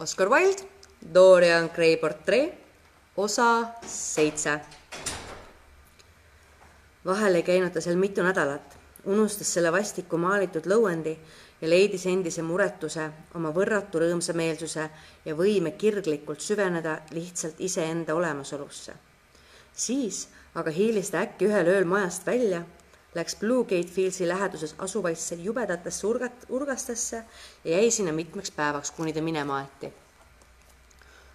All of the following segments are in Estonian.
Oscar Wilde, Dorian Gray portree, osa seitse. vahel ei käinud ta seal mitu nädalat, unustas selle vastiku maalitud lõuendi ja leidis endise muretuse, oma võrratu rõõmsameelsuse ja võime kirglikult süveneda lihtsalt iseenda olemasolusse. siis aga hiilis ta äkki ühel ööl majast välja läks Blue Gate Fieldsi läheduses asuvaisse jubedatesse urgat-, urgastesse ja jäi sinna mitmeks päevaks, kuni ta minema aeti.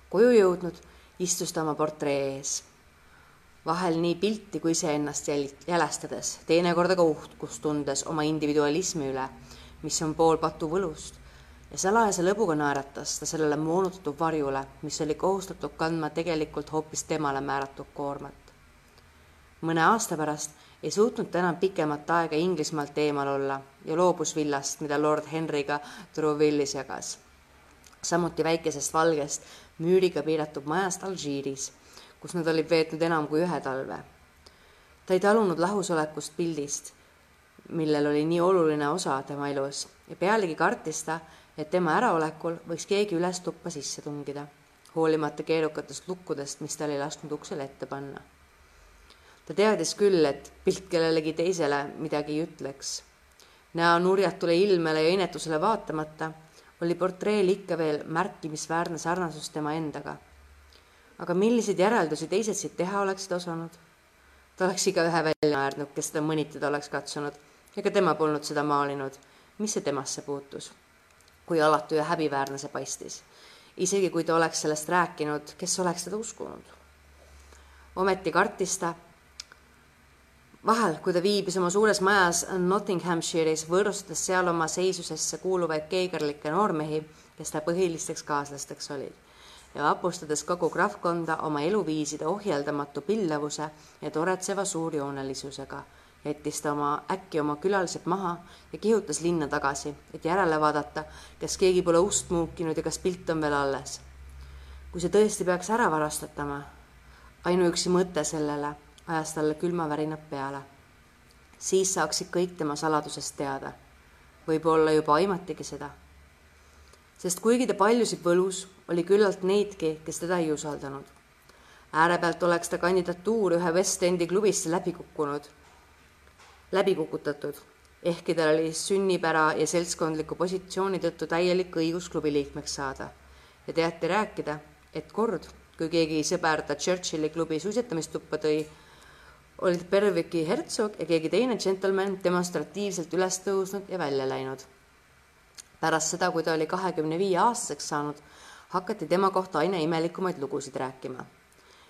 koju jõudnud, istus ta oma portree ees. vahel nii pilti kui iseennast jäl-, jälestades, teinekord aga uhkust tundes oma individualismi üle, mis on pool patu võlust, ja salajase lõbuga naeratas ta sellele moonutatud varjule, mis oli kohustatud kandma tegelikult hoopis temale määratud koormat. mõne aasta pärast ei suutnud ta enam pikemat aega Inglismaalt eemal olla ja loobus villast, mida lord Henry'ga Trouville'is jagas. samuti väikesest valgest müüriga piiratud majast Alžiiris, kus nad olid veetnud enam kui ühe talve. ta ei talunud lahusolekust pildist, millel oli nii oluline osa tema elus ja pealegi kartis ta, et tema äraolekul võiks keegi üles tuppa sisse tungida, hoolimata keerukatest lukkudest, mis ta oli lasknud uksele ette panna ta teadis küll, et pilt kellelegi teisele midagi ei ütleks. näo nurjatule ilmele ja inetusele vaatamata oli portreel ikka veel märkimisväärne sarnasus tema endaga. aga milliseid järeldusi teised siit teha oleksid osanud? ta oleks igaühe välja naernud, kes teda mõnitada oleks katsunud, ega tema polnud seda maalinud. mis see temasse puutus? kui alatu ja häbiväärne see paistis. isegi kui ta oleks sellest rääkinud, kes oleks teda uskunud? ometi kartis ta vahel, kui ta viibis oma suures majas Nottinghamshire'is, võõrustades seal oma seisusesse kuuluvaid keigerlikke noormehi, kes ta põhilisteks kaaslasteks olid ja vapustades kogu krahvkonda oma eluviiside ohjeldamatu pillavuse ja toretseva suurjoonelisusega, jättis ta oma, äkki oma külalised maha ja kihutas linna tagasi, et järele vaadata, kas keegi pole ust muukinud ja kas pilt on veel alles. kui see tõesti peaks ära varastatama, ainuüksi mõte sellele ajas talle külmavärinad peale. siis saaksid kõik tema saladusest teada. võib-olla juba aimatigi seda. sest kuigi ta paljusid võlus, oli küllalt neidki, kes teda ei usaldanud. äärepealt oleks ta kandidatuur ühe West Endi klubisse läbi kukkunud, läbi kukutatud, ehkki tal oli sünnipära ja seltskondliku positsiooni tõttu täielik õigus klubi liikmeks saada ja teati rääkida, et kord, kui keegi sõber ta Churchilli klubi suisatamistuppa tõi, olid Berviki hertsog ja keegi teine džentelmen demonstratiivselt üles tõusnud ja välja läinud. pärast seda, kui ta oli kahekümne viie aastaseks saanud, hakati tema kohta aina imelikumaid lugusid rääkima.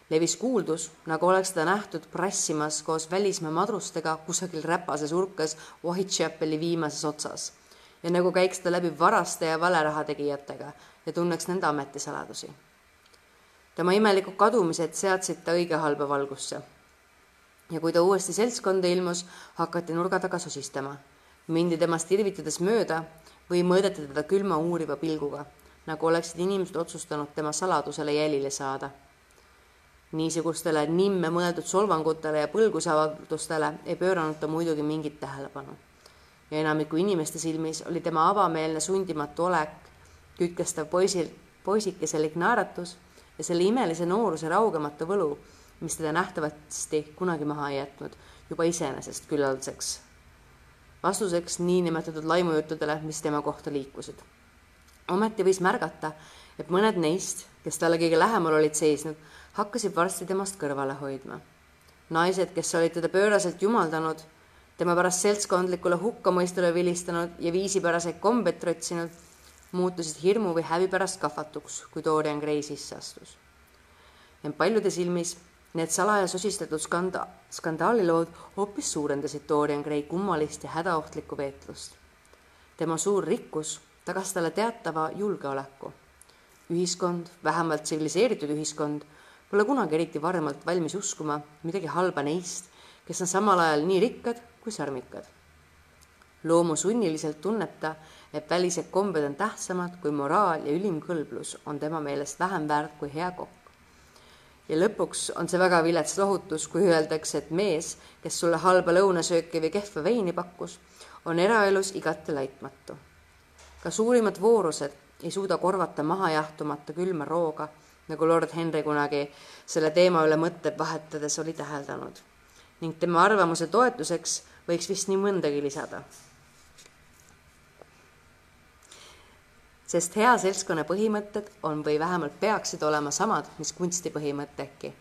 levis kuuldus, nagu oleks teda nähtud prassimas koos välismaa madrustega kusagil räpases urkas Whitechapeli viimases otsas ja nagu käiks ta läbi varaste ja valeraha tegijatega ja tunneks nende ametisaladusi. tema imelikud kadumised seadsid ta õige halba valgusse ja kui ta uuesti seltskonda ilmus, hakati nurga taga sosistama. mindi temast irvitades mööda või mõõdeti teda külma uuriva pilguga, nagu oleksid inimesed otsustanud tema saladusele jälile saada. niisugustele nimme mõeldud solvangutele ja põlgusavaldustele ei pööranud ta muidugi mingit tähelepanu. ja enamiku inimeste silmis oli tema avameelne sundimatu olek, kütkestav poisil, poisikeselik naeratus ja selle imelise nooruse raugemata võlu mis teda nähtavasti kunagi maha ei jätnud, juba iseenesest küllaldaseks vastuseks niinimetatud laimujuttudele, mis tema kohta liikusid. ometi võis märgata, et mõned neist, kes talle kõige lähemal olid seisnud, hakkasid varsti temast kõrvale hoidma. naised, kes olid teda pööraselt jumaldanud, tema pärast seltskondlikule hukkamõistule vilistanud ja viisipäraseid kombeid trotsinud, muutusid hirmu või häbi pärast kahvatuks, kui Dorian Gray sisse astus. ent paljude silmis Need salaja sosistatud skanda-, skandaalilood hoopis suurendasid Dorian Gray kummalist ja hädaohtlikku veetlust. tema suur rikkus tagas talle teatava julgeoleku. ühiskond, vähemalt tsiviliseeritud ühiskond, pole kunagi eriti varemalt valmis uskuma midagi halba neist, kes on samal ajal nii rikkad kui sarmikad. loomusunniliselt tunneb ta, et välised kombed on tähtsamad kui moraal ja ülim kõlblus on tema meelest vähem väärt kui hea kokk ja lõpuks on see väga vilets lohutus, kui öeldakse, et mees, kes sulle halba lõunasööki või kehva veini pakkus, on eraelus igati laitmatu. ka suurimad voorused ei suuda korvata mahajahtumata külma rooga, nagu lord Henry kunagi selle teema üle mõtteid vahetades oli täheldanud. ning tema arvamuse toetuseks võiks vist nii mõndagi lisada. Sest hea seltskonna põhimõtted on või vähemalt peaksid olema samad, mis kunsti põhimõttedki.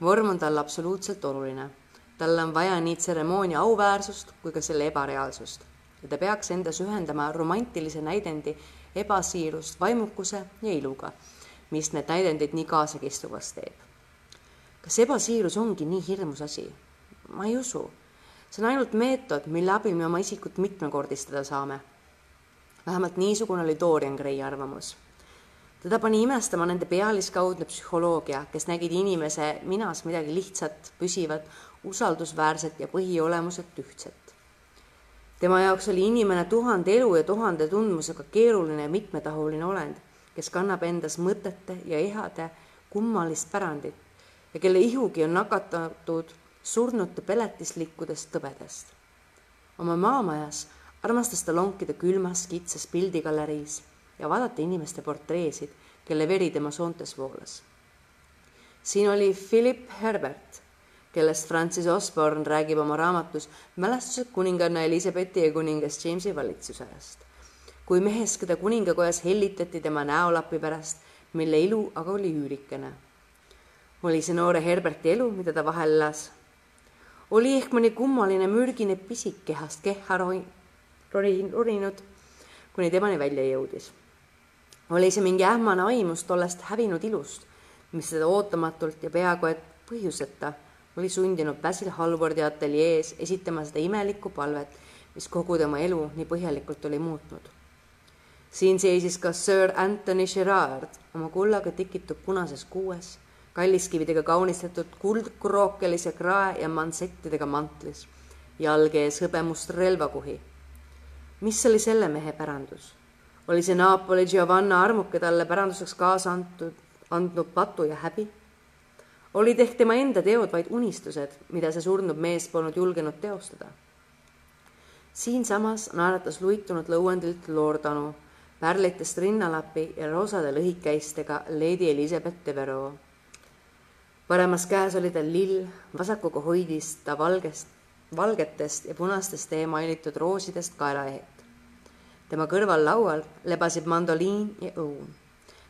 vorm on talle absoluutselt oluline. talle on vaja nii tseremoonia auväärsust kui ka selle ebareaalsust ja ta peaks endas ühendama romantilise näidendi ebasiirust vaimukuse ja iluga, mis need näidendid nii kaasakistuvaks teeb. kas ebasiirus ongi nii hirmus asi? ma ei usu. see on ainult meetod, mille abil me oma isikut mitmekordistada saame. Vähemalt niisugune oli Dorian Gray arvamus. teda pani imestama nende pealiskaudne psühholoogia, kes nägid inimese minas midagi lihtsat, püsivat, usaldusväärset ja põhiolemuselt ühtset tema jaoks oli inimene tuhande elu ja tuhande tundmusega keeruline ja mitmetahuline olend, kes kannab endas mõtete ja ihade kummalist pärandit ja kelle ihugi on nakatatud surnute peletislikkudest tõbedest. oma maamajas armastas ta lonkida külmas kitsas pildigaleriis ja vaadata inimeste portreesid, kelle veri tema soontes voolas. siin oli Philip Herbert kellest Francis Osborne räägib oma raamatus Mälestused kuninganna Elizabethi ja kuningas Jamesi valitsuse ajast. kui mehes, keda kuningakojas hellitati tema näolapi pärast, mille ilu aga oli üürikene. oli see noore Herberti elu, mida ta vahel elas? oli ehk mõni kummaline mürgine pisik kehast kehha roninud, kuni temani välja jõudis. oli see mingi ähmane aimus tollest hävinud ilust, mis teda ootamatult ja peaaegu et põhjuseta oli sundinud Basil Hallwardi ateljees esitama seda imelikku palvet, mis kogu tema elu nii põhjalikult oli muutnud. siin seisis ka Sir Anthony Gerard oma kullaga tikitud punases kuues, kalliskividega kaunistatud kuldkrookelise krae ja mansettidega mantlis, jalge ees hõbemust relvakuhi. Mis oli selle mehe pärandus? oli see Napoli Giovanna armuke talle päranduseks kaasa antud, andnud patu ja häbi? olid ehk tema enda teod vaid unistused, mida see surnud mees polnud julgenud teostada. siinsamas naeratas luitunud lõuendilt Lordanu, pärlitest rinnalapi ja roosade lõhikäistega Lady Elizabeth Devereux. paremas käes oli tal lill, vasakuga hoidis ta valgest, valgetest ja punastest eemailitud roosidest kaelaehet. tema kõrval laual lebasid mandoliin ja õun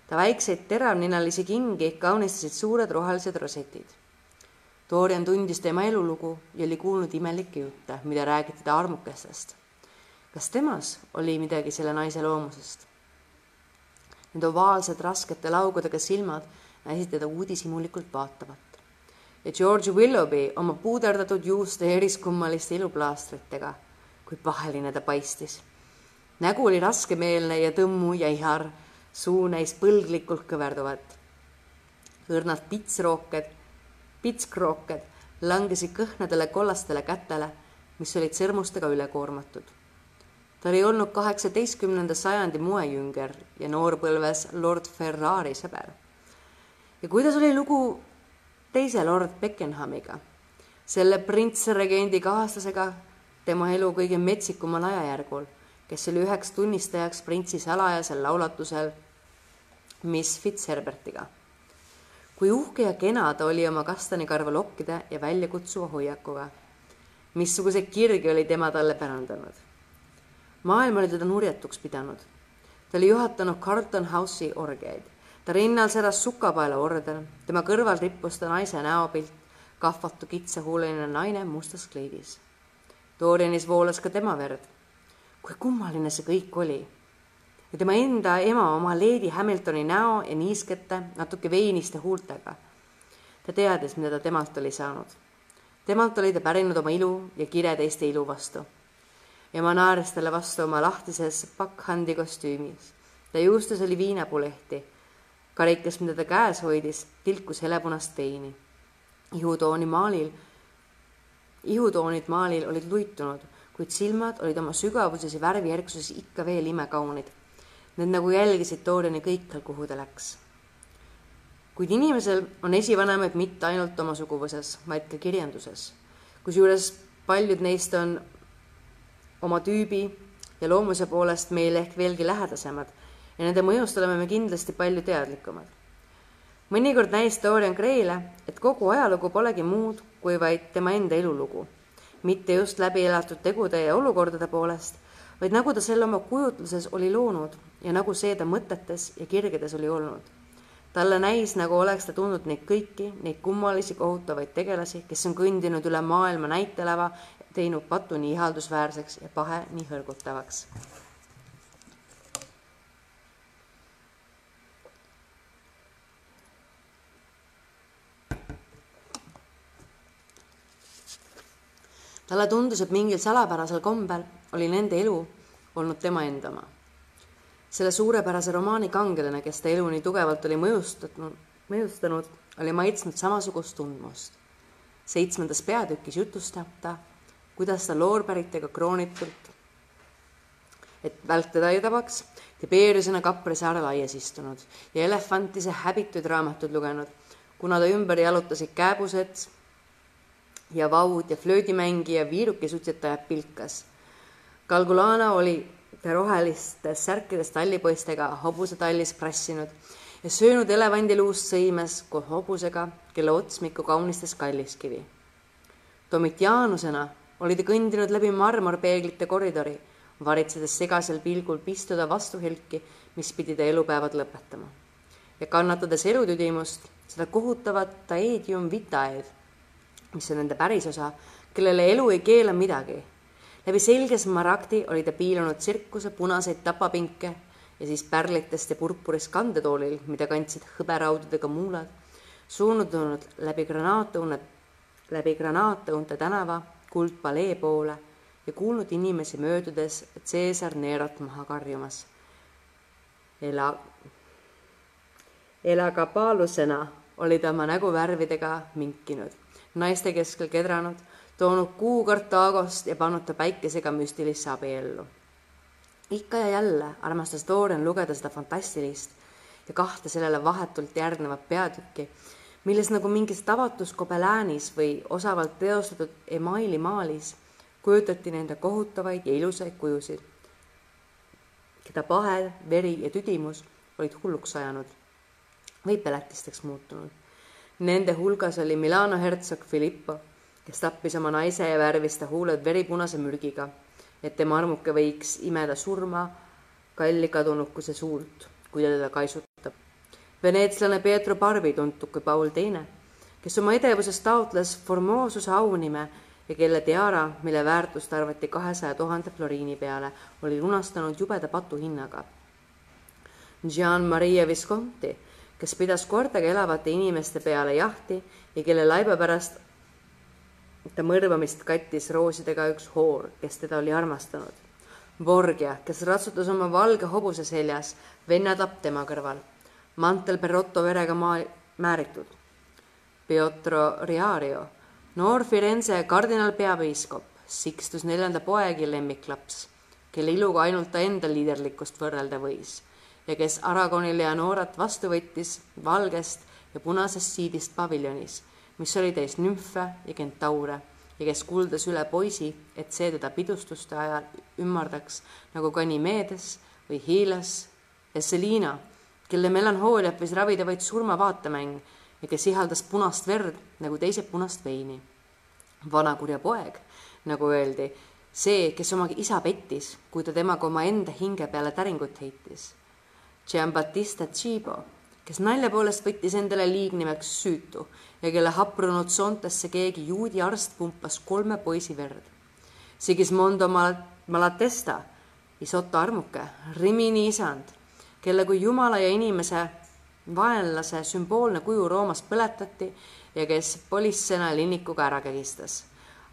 ta väikseid teravninalisi kingi kaunistasid suured rohelised rosetid. Dorian tundis tema elulugu ja oli kuulnud imelikke jutte, mida räägiti ta armukestest. kas temas oli midagi selle naise loomusest? Need ovaalsed raskete laugudega silmad näisid teda uudishimulikult vaatavat. Ja George Willoughby oma puuderdatud juuste eriskummaliste iluplaastritega, kui paheline ta paistis. nägu oli raskemeelne ja tõmmu ja ihar suu näis põlglikult kõverduvat. õrnad pitsrooked, pitskrooked langesid kõhnadele kollastele kätele, mis olid sõrmustega üle koormatud. ta oli olnud kaheksateistkümnenda sajandi moejünger ja noorpõlves lord Ferrari sõber. ja kuidas oli lugu teise lord Beckenhamiga, selle printsregendi kaaslasega tema elu kõige metsikumal ajajärgul, kes oli üheks tunnistajaks printsi salajasel laulatusel Miss Fitzherbertiga. kui uhke ja kena ta oli oma kastanikarva lokkide ja väljakutsuva hoiakuga. missuguseid kirgi oli tema talle pärandanud. maailm oli teda nurjatuks pidanud. ta oli juhatanud Carlton House'i orgiaid. Ta rinnal säras sukapaela order, tema kõrval rippus ta naise näopilt, kahvatu kitsahuuleline naine mustas kleidis. Dorianis voolas ka tema verd. kui kummaline see kõik oli ja tema enda ema oma Lady Hamiltoni näo ja niiskete, natuke veiniste huultega. ta teadis, mida ta temalt oli saanud. temalt oli ta pärinud oma ilu ja kire teiste ilu vastu. ema naeris talle vastu oma lahtises pakkhandi kostüümis. ta juustes oli viinapulehti. Karikas, mida ta käes hoidis, tilkus helepunast veini. ihutooni maalil, ihutoonid maalil olid luitunud, kuid silmad olid oma sügavuses ja värvijärgsuses ikka veel imekaunid Need nagu jälgisid Doriani kõikjal, kuhu ta läks. kuid inimesel on esivanemaid mitte ainult oma suguvõsas, vaid ka kirjanduses. kusjuures paljud neist on oma tüübi ja loomuse poolest meile ehk veelgi lähedasemad, ja nende mõjust oleme me kindlasti palju teadlikumad. mõnikord näis Dorian Gray'le, et kogu ajalugu polegi muud kui vaid tema enda elulugu, mitte just läbi elatud tegude ja olukordade poolest, vaid nagu ta selle oma kujutluses oli loonud ja nagu see ta mõtetes ja kirgedes oli olnud talle näis, nagu oleks ta tundnud neid kõiki, neid kummalisi kohutavaid tegelasi, kes on kõndinud üle maailma näitelava, teinud patu nii ihaldusväärseks ja pahe nii hõrgutavaks. Talle tundus, et mingil salapärasel kombel oli nende elu olnud tema enda oma selle suurepärase romaani kangelane, kes ta elu nii tugevalt oli mõjustanud, mõjustanud, oli maitsnud samasugust tundmust. seitsmendas peatükis jutustab ta, kuidas ta loorberitega kroonitult, et vältida ei tabaks, Tiberiusena Kapri saarel aias istunud ja elefantise häbituid raamatuid lugenud, kuna ta ümber jalutasid kääbused ja vaud ja flöödimängija, viirukisutsetaja pilkas. Kalgulana oli rohelistes särkides tallipoistega hobusetallis prassinud ja söönud elevandiluust sõimes koos hobusega, kelle otsmikku kaunistas kalliskivi. Domitianusena oli ta kõndinud läbi marmorpeeglite koridori, varitsedes segasel pilgul pistuda vastuhelki, mis pidi ta elupäevad lõpetama. ja kannatades elutüdimust, seda kohutavat aedium vitae'd, mis on nende pärisosa, kellele elu ei keela midagi läbi selge smaragdi oli ta piilunud tsirkuse punaseid tapapinke ja siis pärlitest ja purpurist kandetoolil, mida kandsid hõberaudadega muulad, suundunud läbi granaatõune, läbi granaatõunte tänava kuldpalee poole ja kuulnud inimesi möödudes Caesar Nerot maha karjumas. Ela, elagapaalusena oli ta oma näguvärvidega minkinud, naiste keskel kedranud toonud kuu Kartaagost ja pannud ta päikesega müstilisse abiellu. ikka ja jälle armastas Dorian lugeda seda fantastilist ja kahte sellele vahetult järgnevat peatükki, milles nagu mingis tavatus gobeläänis või osavalt teostatud emaili maalis kujutati nende kohutavaid ja ilusaid kujusid, keda pahe, veri ja tüdimus olid hulluks ajanud või peletisteks muutunud. Nende hulgas oli Milano hertsog Filippo kes tappis oma naise ja värvis ta huuled veripunase mürgiga, et tema armuke võiks imeda surma kalli kadunukuse suult, kui ta teda kaisutab. veneetslane Pietro Barbi, tuntud kui Paul Teine, kes oma edevuses taotles Formosuse aunime ja kelle tiara, mille väärtust arvati kahesaja tuhande floriini peale, oli lunastanud jubeda patuhinnaga. Gian Maria Visconti, kes pidas kordagi elavate inimeste peale jahti ja kelle laiba pärast ta mõrvamist kattis roosidega üks hoor, kes teda oli armastanud. Borgia, kes ratsutas oma valge hobuse seljas, vennatapp tema kõrval. mantel Perotto verega maa-, määritud. Piotro Riario, noor Firenze kardinal peapiiskop, Sixtus neljanda poegi lemmiklaps, kelle iluga ainult ta enda liiderlikkust võrrelda võis ja kes Aragoni Leonorat vastu võttis valgest ja punasest siidist paviljonis mis oli täis nümfe ja kentaure ja kes kuldas üle poisi, et see teda pidustuste ajal ümmardaks nagu Ganymedes või Hiilas ja Selina, kelle melanhooliat võis ravida vaid surmavaatemäng ja kes ihaldas punast verd nagu teised punast veini. vanakurja poeg, nagu öeldi, see, kes oma isa pettis, kui ta temaga omaenda hinge peale täringut heitis. Giambattista Cibo kes nalja poolest võttis endale liignimeks süütu ja kelle haprunud soontesse keegi juudi arst pumpas kolme poisi verd. Sigismondo Malatesta, Isoto armuke, Rimini isand, kelle kui jumala ja inimese vaenlase sümboolne kuju Roomas põletati ja kes polissena linnikuga ära kägistas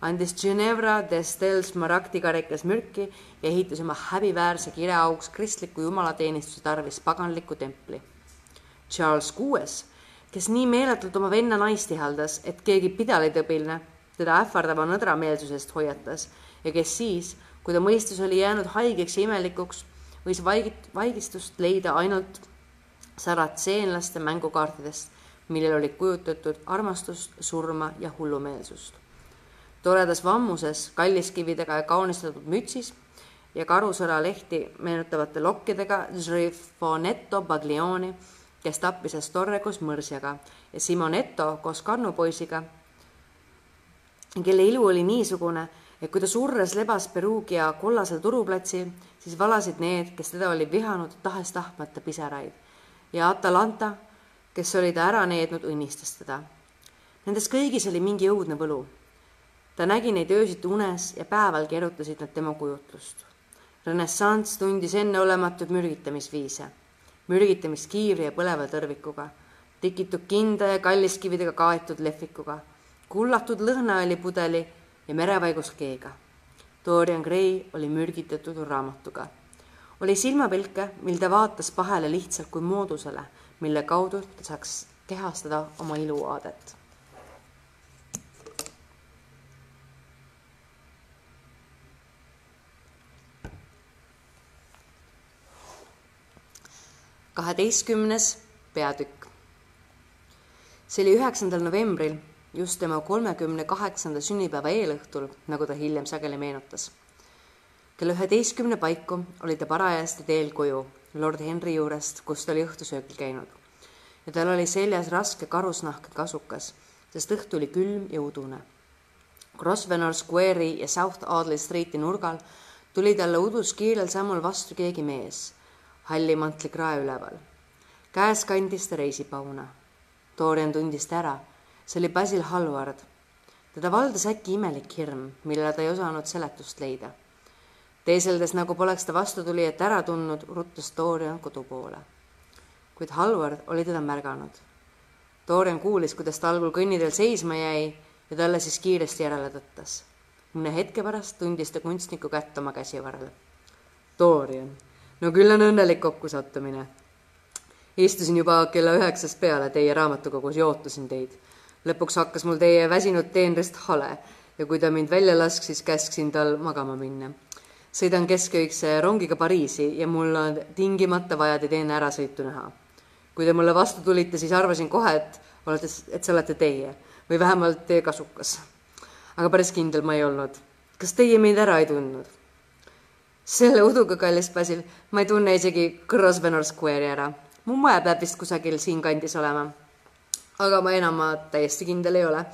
andis Ginevra d'Estels smaragdikarikas mürki ja ehitas oma häbiväärse kireauks kristliku jumalateenistuse tarvis paganliku templi Charles kuues, kes nii meeletult oma venna naist ihaldas, et keegi pidalitõbiline teda ähvardava nõdrameelsusest hoiatas ja kes siis, kui ta mõistus oli jäänud haigeks ja imelikuks, võis vaigit-, vaigistust leida ainult saratseenlaste mängukaartidest, millel oli kujutatud armastust, surma ja hullumeelsust. Toredas vammuses, kalliskividega ja kaunistatud mütsis ja karusõra lehti meenutavate lokkidega Zrifonetto Baglioni, kes tappis Astorre koos mõrsjaga ja Simonetto koos kannupoisiga, kelle ilu oli niisugune, et kui ta surres lebas Perugia kollasel turuplatsil, siis valasid need, kes teda olid vihanud, tahes-tahtmata pisaraid. ja Atalanta, kes oli ta ära neednud, õnnistas teda. Nendes kõigis oli mingi õudne võlu. Ta nägi neid öösiti unes ja päevalgi erutasid nad tema kujutlust. renessanss tundis enneolematuid mürgitamisviise, mürgitamist kiivri ja põleva tõrvikuga, tikitud kinda ja kalliskividega kaetud lehvikuga, kullatud lõhnaõlipudeli ja merevaigus keega. Dorian Gray oli mürgitatud raamatuga. oli silmapilke, mil ta vaatas pahele lihtsalt kui moodusele, mille kaudu ta saaks kehastada oma iluaadet. Kaheteistkümnes peatükk. see oli üheksandal novembril just tema kolmekümne kaheksanda sünnipäeva eelõhtul, nagu ta hiljem sageli meenutas. kella üheteistkümne paiku oli ta parajasti teel koju lord Henry juurest, kus ta oli õhtusöögil käinud. ja tal oli seljas raske karusnahk kasukas, sest õhtu oli külm ja udune. Grosvenor Square'i ja South Audley Streeti nurgal tuli talle udus kiirel sammul vastu keegi mees, halli mantlikrae üleval. käes kandis ta reisipauna. Dorian tundis ta ära see oli Basil Hallward. teda valdas äkki imelik hirm, millele ta ei osanud seletust leida. teeseldes, nagu poleks ta vastutulijat ära tundnud, ruttas Dorian kodu poole. kuid Hallward oli teda märganud. Dorian kuulis, kuidas ta algul kõnniteel seisma jäi ja talle siis kiiresti järele tõttas. mõne hetke pärast tundis ta kunstniku kätt oma käsivarrel. Dorian, no küll on õnnelik kokkusattumine istusin juba kella üheksast peale teie raamatukogus ja ootasin teid lõpuks hakkas mul teie väsinud teenrist hale ja kui ta mind välja lask, siis käsksin tal magama minna. sõidan kesköikse rongiga Pariisi ja mul on tingimata vaja teid enne ärasõitu näha. kui te mulle vastu tulite, siis arvasin kohe, et olete, et see olete teie või vähemalt teie kasukas. aga päris kindel ma ei olnud. kas teie mind ära ei tundnud? Selle uduga, kallis Basil, ma ei tunne isegi Grosvenor Square'i ära. mu maja peab vist kusagil siinkandis olema aga ma enam ma täiesti kindel ei ole.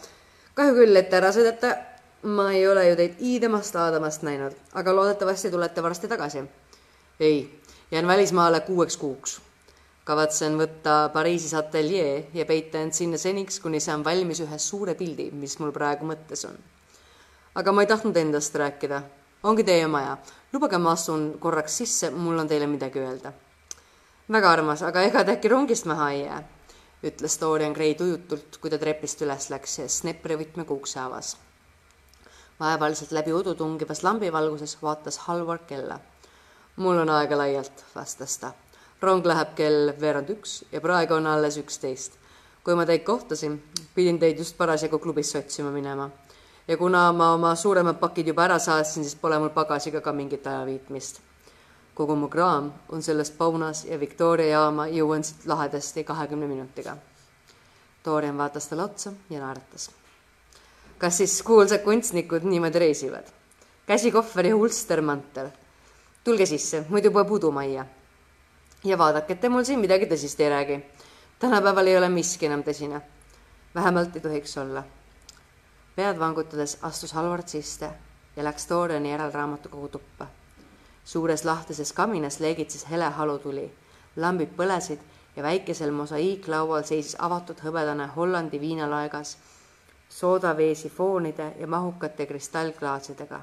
kahju küll, et ära sõidate. ma ei ole ju teid iidemast aadamast näinud, aga loodetavasti tulete varsti tagasi. ei, jään välismaale kuueks kuuks. kavatsen võtta Pariisis ateljee ja peita end sinna seniks, kuni saan valmis ühe suure pildi, mis mul praegu mõttes on. aga ma ei tahtnud endast rääkida. Ongi teie maja. lubage, ma astun korraks sisse, mul on teile midagi öelda. väga armas, aga ega te äkki rongist maha ei jää ütles Dorian Gray tujutult, kui ta trepist üles läks ja Snepri võtmega ukse avas. vaevaliselt läbi udu tungivas lambivalguses vaatas Halvar kella. mul on aega laialt, vastas ta. rong läheb kell veerand üks ja praegu on alles üksteist. kui ma teid kohtasin, pidin teid just parasjagu klubisse otsima minema. Ja kuna ma oma suuremad pakid juba ära saatsin, siis pole mul pagasiga ka mingit ajaviitmist kogu mu kraam on selles Paunas ja Victoria jaama jõuan siit lahedasti kahekümne minutiga. Dorian vaatas talle otsa ja naeratas. kas siis kuulsad kunstnikud niimoodi reisivad? käsikohver ja ulstermantel. tulge sisse, muidu pole pudumajja. ja vaadake, et te mul siin midagi tõsist ei räägi. tänapäeval ei ole miski enam tõsine. vähemalt ei tohiks olla. Pead vangutades astus Halvard sisse ja läks Doriani järel raamatukogu tuppa suures lahtises kaminas leegitses hele halutuli, lambid põlesid ja väikesel mosaiiklaual seisis avatud hõbedane Hollandi viinalaegas soodavee sifoonide ja mahukate kristallklaasidega.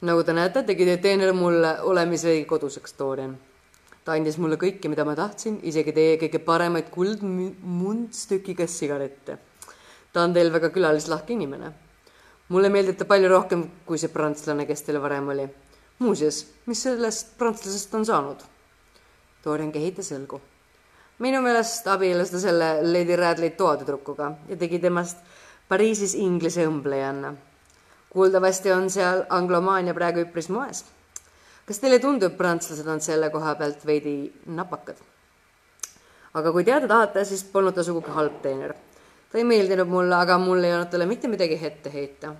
nagu te näete, tegi teener mulle olemisveidi koduseks, Dorian. ta andis mulle kõike, mida ma tahtsin, isegi teie kõige paremaid kuldmundstükiga sigarette. Ta on teil väga külalislahke inimene mulle meeldib ta palju rohkem kui see prantslane, kes teil varem oli. muuseas, mis sellest prantslasest on saanud? Dorian kehitas õlgu. minu meelest abiellus ta selle Lady Radley toatüdrukuga ja tegi temast Pariisis inglise õmblejanna. kuuldavasti on seal anglomaania praegu üpris moes. kas teile tundub, prantslased on selle koha pealt veidi napakad? aga kui teada tahate, siis polnud ta sugugi halb teener ta ei meeldinud mulle, aga mul ei olnud talle mitte midagi ette heita.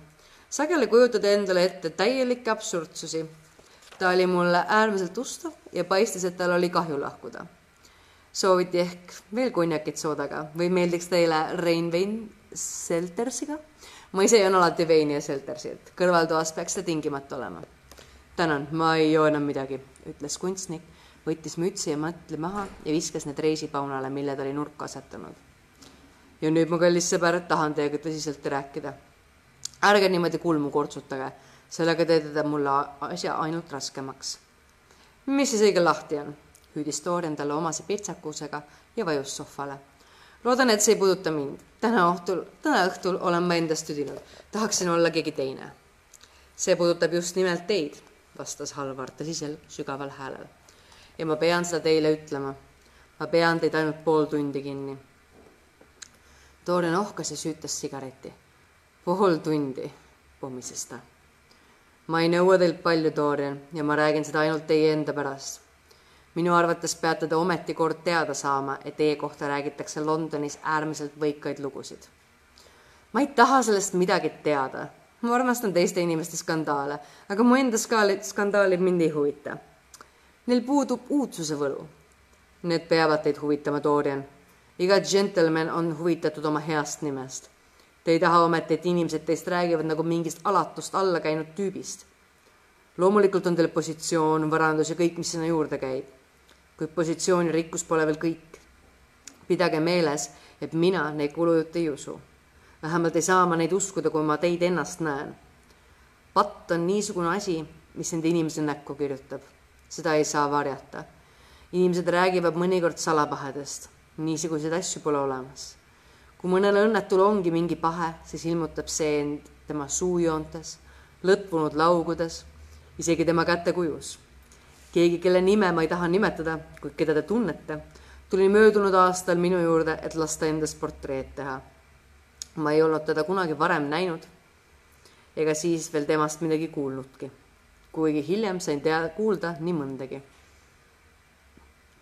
sageli kujutad endale ette täielikke absurdsusi. ta oli mulle äärmiselt ustav ja paistis, et tal oli kahju lahkuda. sooviti ehk veel konjakit soodaga või meeldiks teile Reinvein Seltersiga? ma ise joon alati veini ja Seltersit, kõrvaltoas peaks see tingimata olema. tänan, ma ei joo enam midagi, ütles kunstnik, võttis mütsi ja mõtli maha ja viskas need reisipaunale, mille ta oli nurka asetanud. Ja nüüd, mu kallis sõber, tahan teiega tõsiselt rääkida ärge niimoodi kulmu kortsutage, sellega teete te mulle asja ainult raskemaks. mis siis õige lahti on? hüüdis Dorian talle omase pitsakusega ja vajus sohvale. loodan, et see ei puuduta mind. täna õhtul, täna õhtul olen ma endast tüdinud, tahaksin olla keegi teine. see puudutab just nimelt teid, vastas Halvar tõsisel sügaval häälel. ja ma pean seda teile ütlema. ma pean teid ainult pool tundi kinni. Dorian ohkas ja süütas sigareti pool tundi, pommises ta. ma ei nõua teilt palju, Dorian, ja ma räägin seda ainult teie enda pärast. minu arvates peate te ometi kord teada saama, et teie kohta räägitakse Londonis äärmiselt võikaid lugusid. ma ei taha sellest midagi teada. ma armastan teiste inimeste skandaale, aga mu enda skaalid, skandaalid mind ei huvita. Neil puudub uudsuse võlu. Need peavad teid huvitama, Dorian. Iga džentelmen on huvitatud oma heast nimest Te ei taha ometi, et inimesed teist räägivad nagu mingist alatust alla käinud tüübist. loomulikult on teil positsioon, varandus ja kõik, mis sinna juurde käib. kuid positsioon ja rikkus pole veel kõik. pidage meeles, et mina neid kulujutte ei usu. vähemalt ei saa ma neid uskuda, kui ma teid ennast näen. patt on niisugune asi, mis nende inimese näkku kirjutab. seda ei saa varjata. inimesed räägivad mõnikord salapahedest. Niisuguseid asju pole olemas kui mõnel õnnetul ongi mingi pahe, siis ilmutab see end tema suujoontes, lõtvunud laugudes, isegi tema kätekujus. keegi, kelle nime ma ei taha nimetada, kuid keda te tunnete, tuli möödunud aastal minu juurde, et lasta endast portreed teha. ma ei olnud teda kunagi varem näinud ega siis veel temast midagi kuulnudki, kuigi hiljem sain teada, kuulda nii mõndagi.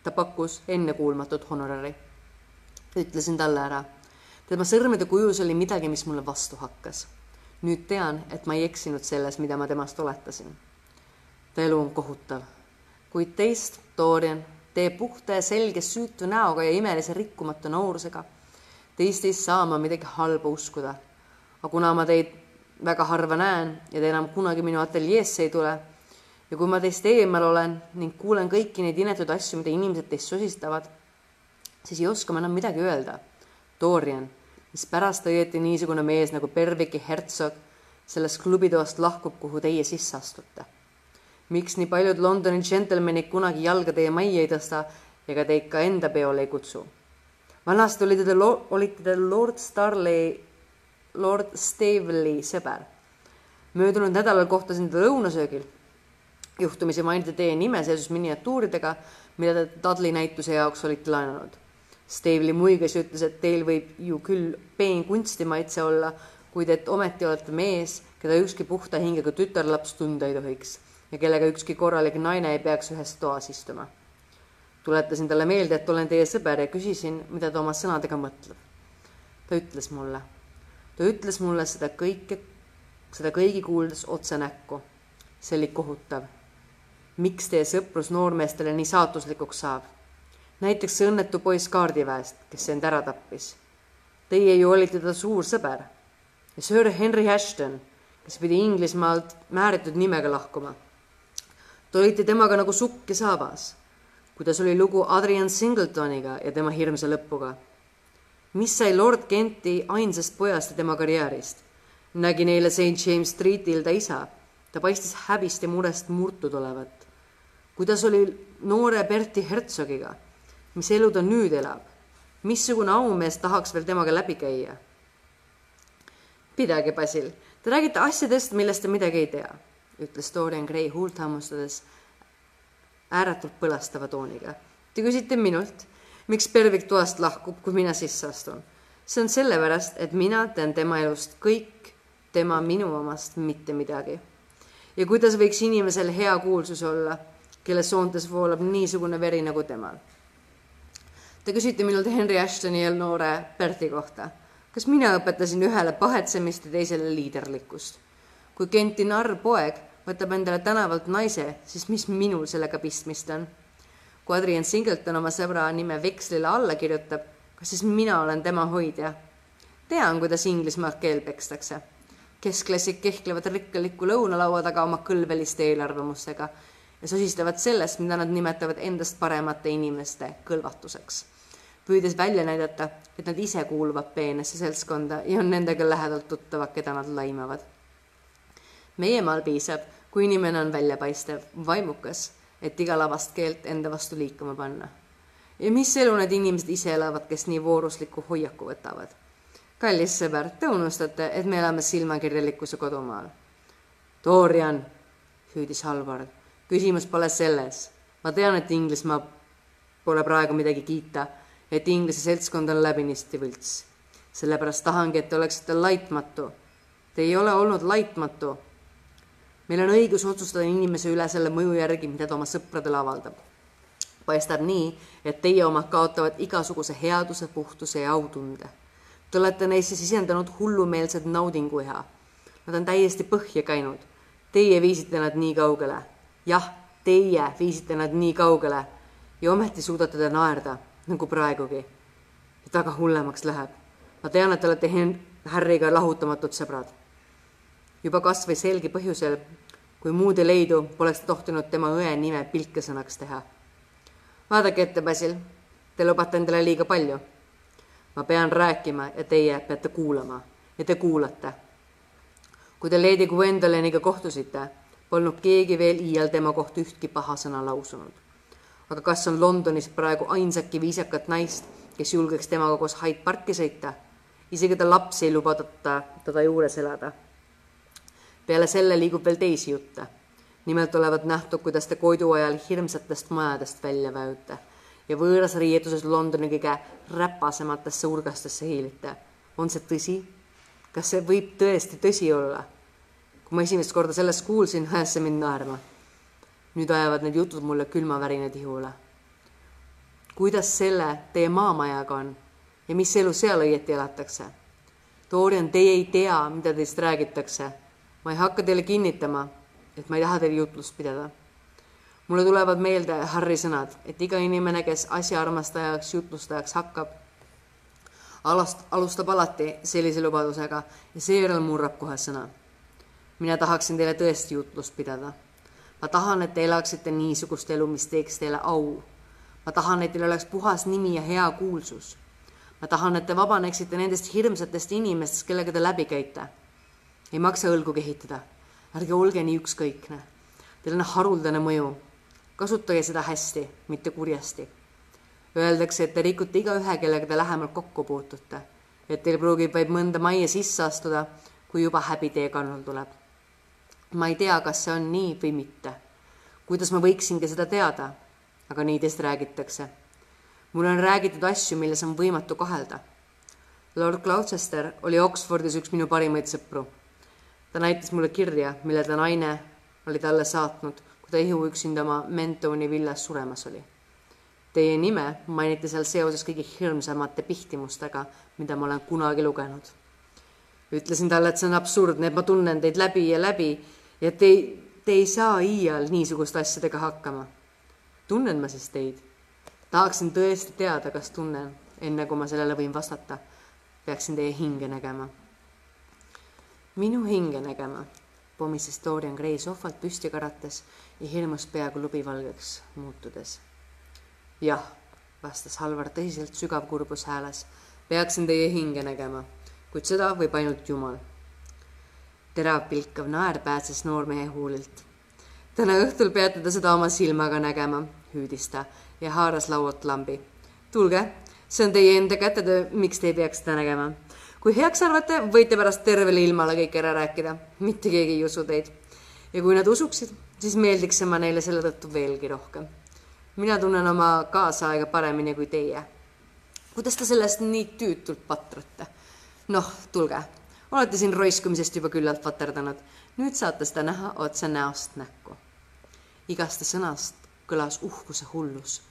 Ta pakkus ennekuulmatut honorari. ütlesin talle ära tema sõrmede kujus oli midagi, mis mulle vastu hakkas. nüüd tean, et ma ei eksinud selles, mida ma temast oletasin. ta elu on kohutav, kuid teist, Dorian, teie puhta ja selge süütu näoga ja imelise rikkumatu noorusega, teist ei saa ma midagi halba uskuda. aga kuna ma teid väga harva näen ja te enam kunagi minu ateljeesse ei tule ja kui ma teist eemal olen ning kuulen kõiki neid inetuid asju, mida inimesed teist sosistavad, siis ei oska ma enam midagi öelda. Dorian mispärast õieti niisugune mees nagu Perviki hertsog sellest klubitoast lahkub, kuhu teie sisse astute? miks nii paljud Londoni džentelmenid kunagi jalga teie majja ei tõsta ega teid ka enda peole ei kutsu? vanasti olite te, olite te Lord Starley, Lord Stavely sõber. möödunud nädalal kohtasin teda lõunasöögil. Juhtumisi mainiti teie nime seoses miniatuuridega, mida te Dudley näituse jaoks olite laenanud Stavely muigas ja ütles, et teil võib ju küll peenkunsti maitse olla, kuid et ometi olete mees, keda ükski puhta hingega tütarlaps tunda ei tohiks ja kellega ükski korralik naine ei peaks ühes toas istuma. tuletasin talle meelde, et olen teie sõber ja küsisin, mida ta oma sõnadega mõtleb. ta ütles mulle, ta ütles mulle seda kõike, seda kõigi kuuldes otse näkku. see oli kohutav. Miks teie sõprus noormeestele nii saatuslikuks saab näiteks see õnnetu poiss kaardiväest, kes end ära tappis. Teie ju olite ta suur sõber ja Sir Henry Ashton, kes pidi Inglismaalt määratud nimega lahkuma. Te olite temaga nagu sukk ja saabas. kuidas oli lugu Adrian Singletoniga ja tema hirmsa lõpuga? mis sai Lord Kenti ainsast pojast ja tema karjäärist? nägin eile St James Streetil ta isa. ta paistis häbist ja murest murtud olevat. Kuidas oli noore Berti Hertsogiga? mis elu ta nüüd elab, missugune aumees tahaks veel temaga läbi käia? pidage, Basil, te räägite asjadest, millest te midagi ei tea, ütles Dorian Gray huult hammustades ääretult põlastava tooniga. Te küsite minult, miks Pervik toast lahkub, kui mina sisse astun. see on sellepärast, et mina tean tema elust kõik, tema minu omast mitte midagi. ja kuidas võiks inimesel hea kuulsus olla, kelle soontes voolab niisugune veri nagu temal Te küsite minult Henry Ashtoni ja noore Berti kohta. kas mina õpetasin ühele pahetsemist ja teisele liiderlikkust? kui Kenti narr poeg võtab endale tänavalt naise, siis mis minul sellega pistmist on? kui Adrian Singleton oma sõbra nime vekslile alla kirjutab, kas siis mina olen tema hoidja? tean, kuidas Inglismaal keel pekstakse. keskklassid kehklevad rikkaliku lõunalaua taga oma kõlbeliste eelarvamustega ja sosistavad sellest, mida nad nimetavad endast paremate inimeste kõlvatuseks. püüdes välja näidata, et nad ise kuuluvad peenesse seltskonda ja on nendega lähedalt tuttavad, keda nad laimavad. meie maal piisab, kui inimene on väljapaistev, vaimukas, et iga lavast keelt enda vastu liikuma panna. ja mis elu need inimesed ise elavad, kes nii voorusliku hoiaku võtavad? kallis sõber, te unustate, et me elame silmakirjalikkuse kodumaal. Dorian, hüüdis Halvard küsimus pole selles. ma tean, et Inglismaa pole praegu midagi kiita, et Inglise seltskond on läbinisti võlts. sellepärast tahangi, et te oleksite laitmatu. Te ei ole olnud laitmatu. meil on õigus otsustada inimese üle selle mõju järgi, mida ta oma sõpradele avaldab. paistab nii, et teie omad kaotavad igasuguse headuse, puhtuse ja autunde. Te olete neisse sisendanud hullumeelset naudinguiha. Nad on täiesti põhja käinud. Teie viisite nad nii kaugele jah, teie viisite nad nii kaugele ja ometi suudate te naerda, nagu praegugi. et väga hullemaks läheb. ma tean, et te olete Harryga lahutamatud sõbrad. juba kas või selgi põhjusel, kui muud ei leidu, poleks tohtinud tema õe nime pilkesõnaks teha. vaadake ette, Basil, te lubate endale liiga palju. ma pean rääkima ja teie peate kuulama ja te kuulate. kui te Lady Gwendoliniga kohtusite polnud keegi veel iial tema kohta ühtki paha sõna lausunud. aga kas on Londonis praegu ainsatki viisakat naist, kes julgeks temaga koos Hyde Parki sõita? isegi ta laps ei luba teda, teda juures elada. peale selle liigub veel teisi jutte. nimelt olevat nähtud, kuidas te koidu ajal hirmsatest majadest välja väjute ja võõras riietuses Londoni kõige räpasematesse urgastesse hiilite. on see tõsi? kas see võib tõesti tõsi olla? Kui ma esimest korda sellest kuulsin, ajas see mind naerma. nüüd ajavad need jutud mulle külmavärinad ihule. kuidas selle teie maamajaga on ja mis elu seal õieti elatakse? Dorian, teie ei tea, mida teist räägitakse. ma ei hakka teile kinnitama, et ma ei taha teile jutlust pidada. mulle tulevad meelde Harry sõnad, et iga inimene, kes asjaarmastajaks, jutlustajaks hakkab, alast-, alustab alati sellise lubadusega ja seejärel murrab kohe sõna mina tahaksin teile tõesti jutlust pidada. ma tahan, et te elaksite niisugust elu, mis teeks teile au. ma tahan, et teil oleks puhas nimi ja hea kuulsus. ma tahan, et te vabaneksite nendest hirmsatest inimestest, kellega te läbi käite. ei maksa õlgu kehitada. ärge olge nii ükskõikne. Teil on haruldane mõju. kasutage seda hästi, mitte kurjasti. Öeldakse, et te rikute igaühe, kellega te lähemalt kokku puutute. et teil pruugib vaid mõnda majja sisse astuda, kui juba häbi teie kannul tuleb ma ei tea, kas see on nii või mitte. kuidas ma võiksingi seda teada? aga nii teist räägitakse. mulle on räägitud asju, milles on võimatu kahelda. Lord Gloucester oli Oxfordis üks minu parimaid sõpru. ta näitas mulle kirja, mille ta naine oli talle saatnud, kui ta ihu üksinda oma Mentoni villas suremas oli. Teie nime mainiti seal seoses kõige hirmsamate pihtimustega, mida ma olen kunagi lugenud. ütlesin talle, et see on absurdne, et ma tunnen teid läbi ja läbi ja te, te ei saa iial niisuguste asjadega hakkama. tunnen ma siis teid? tahaksin tõesti teada, kas tunnen, enne kui ma sellele võin vastata. peaksin teie hinge nägema. minu hinge nägema, pommises Dorian Gray sohvalt püsti karates ja hirmus peaaegu lubivalgeks muutudes. jah, vastas Halvar tõsiselt sügav kurbus hääles. peaksin teie hinge nägema, kuid seda võib ainult Jumal terav pilkav naer pääses noormehe huulilt. täna õhtul peate te seda oma silmaga nägema, hüüdis ta ja haaras laualt lambi. tulge, see on teie enda kätetöö, miks te ei peaks seda nägema? kui heaks arvate, võite pärast tervele ilmale kõik ära rääkida, mitte keegi ei usu teid. ja kui nad usuksid, siis meeldiks see ma neile selle tõttu veelgi rohkem. mina tunnen oma kaasaega paremini kui teie. kuidas te sellest nii tüütult patrate? noh, tulge olete siin roiskumisest juba küllalt vaterdanud. nüüd saate seda näha otse näost näkku. igaste sõnast kõlas uhkuse hullus.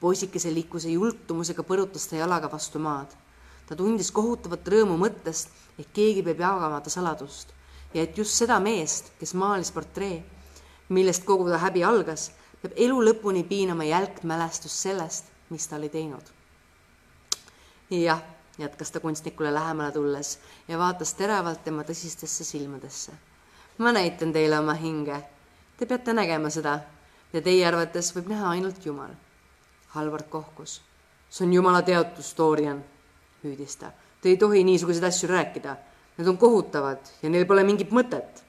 poisikese liikluse jultumusega põrutas ta jalaga vastu maad. ta tundis kohutavat rõõmu mõttest, et keegi peab jagama ta saladust. ja et just seda meest, kes maalis portree, millest kogu ta häbi algas, peab elu lõpuni piinama jälk mälestus sellest, mis ta oli teinud. jah, jätkas ta kunstnikule lähemale tulles ja vaatas teravalt tema tõsistesse silmadesse. ma näitan teile oma hinge. Te peate nägema seda ja teie arvates võib näha ainult Jumal. Halvard kohkus. see on Jumala teotus, Dorian, hüüdis ta. Te ei tohi niisuguseid asju rääkida. Need on kohutavad ja neil pole mingit mõtet.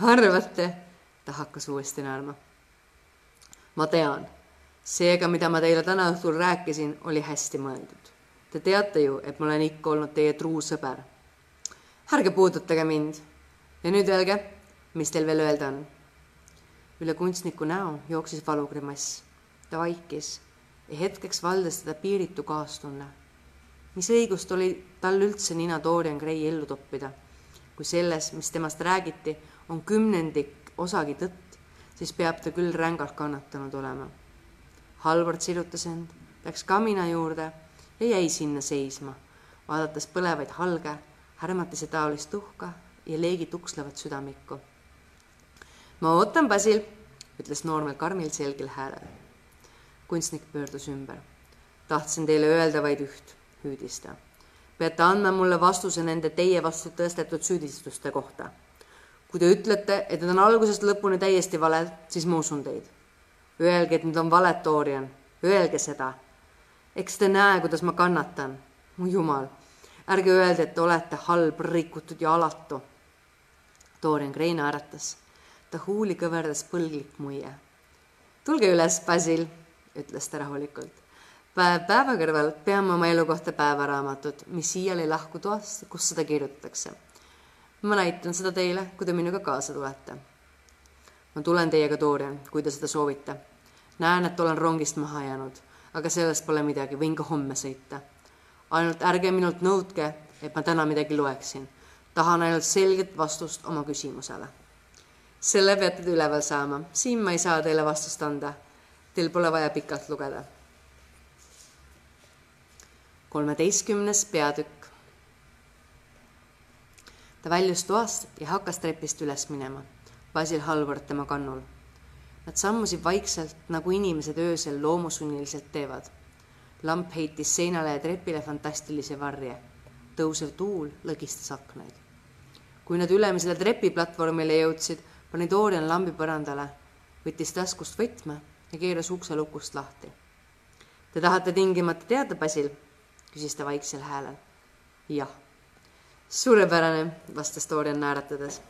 arvate? ta hakkas uuesti naerma. ma tean. seega, mida ma teile täna õhtul rääkisin, oli hästi mõeldud. Te teate ju, et ma olen ikka olnud teie truu sõber. ärge puudutage mind. ja nüüd öelge, mis teil veel öelda on üle kunstniku näo jooksis valugrimass. ta vaikis ja hetkeks valdas teda piiritu kaastunne. mis õigust oli tal üldse nina Dorian Gray ellu toppida, kui selles, mis temast räägiti, on kümnendik osagi tõtt, siis peab ta küll rängalt kannatanud olema. Halvard sirutas end, läks kamina juurde ja jäi sinna seisma, vaadates põlevaid halge, härmatise taolist tuhka ja leegi tukslevat südamikku ma ootan, Basil, ütles noormel karmil selgel häälel. kunstnik pöördus ümber. tahtsin teile öelda vaid üht, hüüdis ta. peate andma mulle vastuse nende teie vastu tõstetud süüdistuste kohta. kui te ütlete, et need on algusest lõpuni täiesti valed, siis ma usun teid. Öelge, et need on valed, Dorian, öelge seda. Eks te näe, kuidas ma kannatan. mu jumal, ärge öelge, et te olete halb, rikutud ja alatu. Dorian Gray naeratas ta huuli kõverdas põlglik muie. tulge üles, Basil, ütles ta rahulikult. päev päeva kõrval peame oma elukohta päevaraamatut, mis iial ei lahku toast, kus seda kirjutatakse. ma näitan seda teile, kui te minuga kaasa tulete. ma tulen teiega, Dorian, kui te seda soovite. näen, et olen rongist maha jäänud, aga sellest pole midagi, võin ka homme sõita. ainult ärge minult nõudke, et ma täna midagi loeksin. tahan ainult selget vastust oma küsimusele selle peate te üleval saama, siin ma ei saa teile vastust anda. Teil pole vaja pikalt lugeda. kolmeteistkümnes peatükk. ta väljus toast ja hakkas trepist üles minema. Basil Halvard tema kannul. Nad sammusid vaikselt, nagu inimesed öösel loomusunniliselt teevad. lamp heitis seinale ja trepile fantastilise varje. tõusev tuul lõgistas aknaid. kui nad ülemisele trepiplatvormile jõudsid pani Dorian lambi põrandale, võttis taskust võtme ja keeras ukse lukust lahti. Te tahate tingimata teada, Basil? küsis ta vaiksel häälel. jah. suurepärane, vastas Dorian naeratades.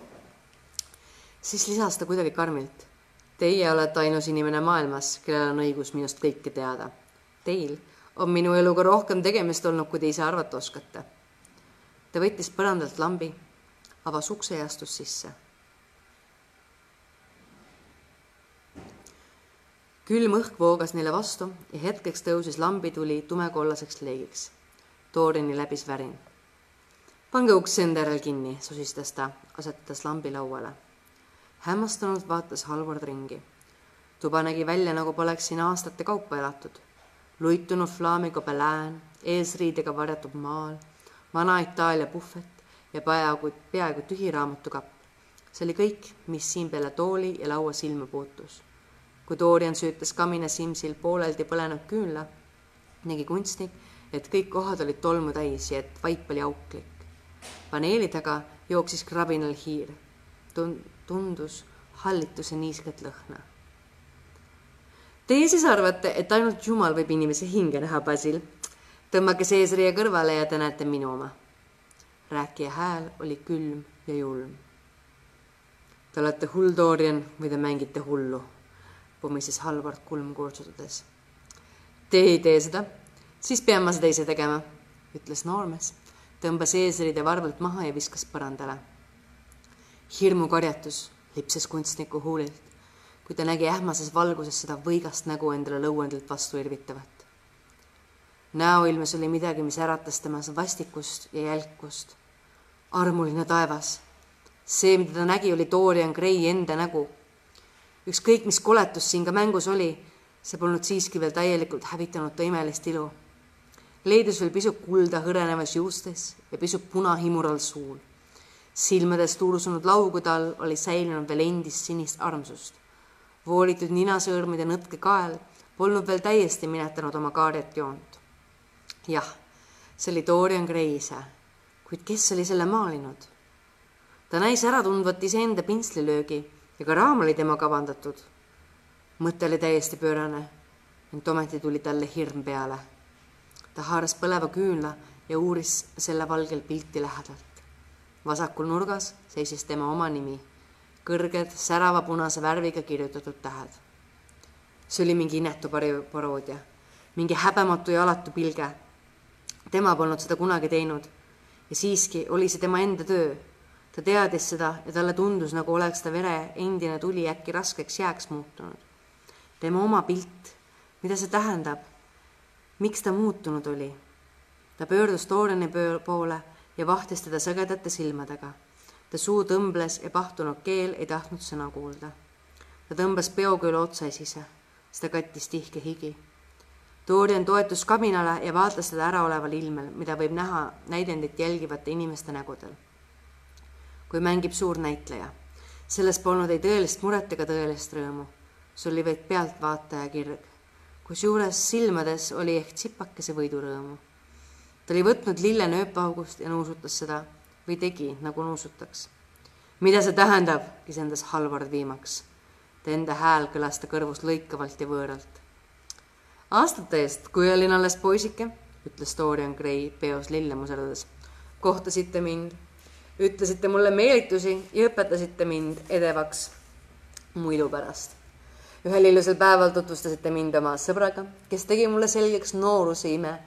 siis lisas ta kuidagi karmilt. Teie olete ainus inimene maailmas, kellel on õigus minust kõike teada. Teil on minu eluga rohkem tegemist olnud, kui te ise arvata oskate. ta võttis põrandalt lambi, avas ukse ja astus sisse külm õhk voogas neile vastu ja hetkeks tõusis lambituli tumekollaseks leegiks. Toorini läbis värin. pange uks enda järel kinni, sosistas ta, asetades lambi lauale. Hämmastunult vaatas Halvard ringi. tuba nägi välja, nagu poleks siin aastate kaupa elatud. luitunud flaamigobelään, eesriidega varjatud maal, vana Itaalia puhvet ja peaaegu, peaaegu tühi raamatukapp. see oli kõik, mis siin peale tooli ja laua silma puutus kui Dorian süütas kamina Simsil pooleldi põlenud küünla, nägi kunstnik, et kõik kohad olid tolmu täis ja et vaip oli auklik. paneeli taga jooksis krabinal hiir. Tund-, tundus hallituse niisket lõhna. Teie siis arvate, et ainult Jumal võib inimese hinge näha, Basil? tõmmake seesriie kõrvale ja te näete minu oma. rääkija hääl oli külm ja julm. Te olete hull, Dorian, või te mängite hullu pumises Halvard kulm kurtsutades. Te ei tee seda, siis pean ma seda ise tegema, ütles noormees, tõmbas eesriide varvult maha ja viskas põrandale. Hirmukarjatus lipses kunstniku huulilt, kui ta nägi ähmases valguses seda võigast nägu endale lõuendilt vastu irvitavat. näoilmes oli midagi, mis äratas temas vastikust ja jälkust. armuline taevas. see, mida ta nägi, oli Dorian Gray enda nägu ükskõik, mis koletus siin ka mängus oli, see polnud siiski veel täielikult hävitanud ta imelist ilu. leidus veel pisut kulda hõrenevas juustes ja pisut punahimural suul. Silmades tuursunud laugude all oli säilinud veel endist sinist armsust. voolitud ninasõõrmide nõtke kael polnud veel täiesti minetanud oma kaarjat joont. jah, see oli Dorian Gray ise, kuid kes oli selle maalinud? ta näis ära tundvat iseenda pintslilöögi ja ka raam oli tema kavandatud. mõte oli täiesti pöörane, ent ometi tuli talle hirm peale. ta haaras põleva küünla ja uuris selle valgel pilti lähedalt vasakul nurgas seisis tema oma nimi, kõrged särava punase värviga kirjutatud tähed. see oli mingi inetu paroodia, mingi häbematu ja alatu pilge. tema polnud seda kunagi teinud ja siiski oli see tema enda töö. ta teadis seda ja talle tundus, nagu oleks ta vere endine tuli äkki raskeks jääks muutunud. tema oma pilt, mida see tähendab? miks ta muutunud oli? ta pöördus Tooreni poole ja vahtis teda sõgedate silmadega. ta suu tõmbles ja pahtunud keel ei tahtnud sõna kuulda. ta tõmbas peo küll otsaesise, seda kattis tihke higi. Dorian toetus kabinale ja vaatas teda äraoleval ilmel, mida võib näha näidendit jälgivate inimeste nägudel. kui mängib suur näitleja, selles polnud ei tõelist muret ega tõelist rõõmu, see oli vaid pealtvaataja kirg kusjuures silmades oli ehk tsipakese võidurõõmu ta oli võtnud lille nööpaugust ja nuusutas seda või tegi, nagu nuusutaks. mida see tähendab, kisendas Halvard viimaks. enda hääl kõlas ta kõrvus lõikavalt ja võõralt. aastate eest, kui olin alles poisike, ütles Dorian Gray peos lille muserdudes, kohtasite mind, ütlesite mulle meelitusi ja õpetasite mind edevaks muidu pärast ühel ilusal päeval tutvustasite mind oma sõbraga, kes tegi mulle selgeks nooruse ime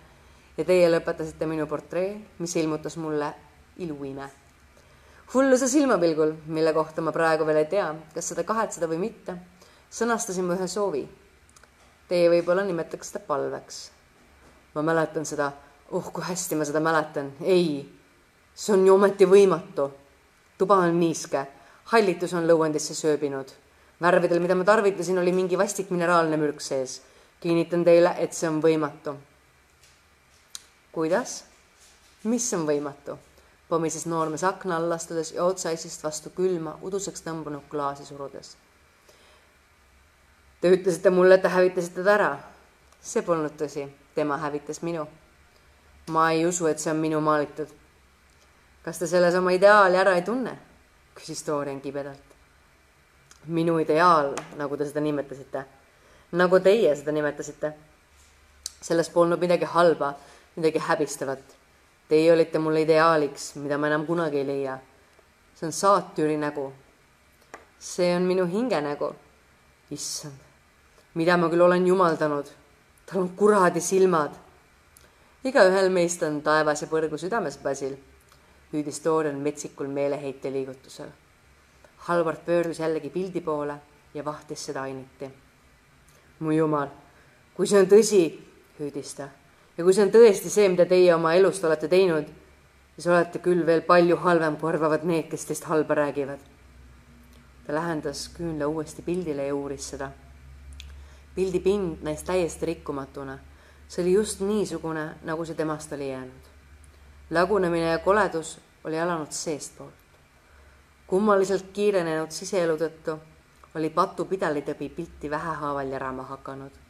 ja teie lõpetasite minu portree, mis ilmutas mulle iluime. hulluse silmapilgul, mille kohta ma praegu veel ei tea, kas seda kahetseda või mitte, sõnastasin ma ühe soovi. Teie võib-olla nimetaks seda palveks. ma mäletan seda, oh kui hästi ma seda mäletan, ei, see on ju ometi võimatu. tuba on niiske, hallitus on lõuendisse sööbinud. värvidel, mida ma tarvitasin, oli mingi vastik mineraalne mürk sees. kinnitan teile, et see on võimatu kuidas? mis on võimatu? pomises noormees akna all astudes ja otsaisist vastu külma, uduseks tõmbunud klaasi surudes. Te ütlesite mulle, et te hävitasite ta ära. see polnud tõsi, tema hävitas minu. ma ei usu, et see on minu maalitud. kas te selles oma ideaali ära ei tunne? küsis Dorian kibedalt. minu ideaal, nagu te seda nimetasite, nagu teie seda nimetasite. selles polnud midagi halba midagi häbistavat. Teie olite mulle ideaaliks, mida ma enam kunagi ei leia. see on saatüri nägu. see on minu hinge nägu. issand, mida ma küll olen jumaldanud. tal on kuradi silmad. igaühel meist on taevas ja põrgu südames, Basil, hüüdis Dorian metsikul meeleheite liigutusel. Halvard pöördus jällegi pildi poole ja vahtis seda ainiti. mu jumal, kui see on tõsi, hüüdis ta ja kui see on tõesti see, mida teie oma elust olete teinud, siis olete küll veel palju halvem, kui arvavad need, kes teist halba räägivad. ta lähendas küünla uuesti pildile ja uuris seda. pildi pind näis täiesti rikkumatuna. see oli just niisugune, nagu see temast oli jäänud. lagunemine ja koledus oli alanud seestpoolt. kummaliselt kiirenenud siseelu tõttu oli patu pidalitõbi pilti vähehaaval järama hakanud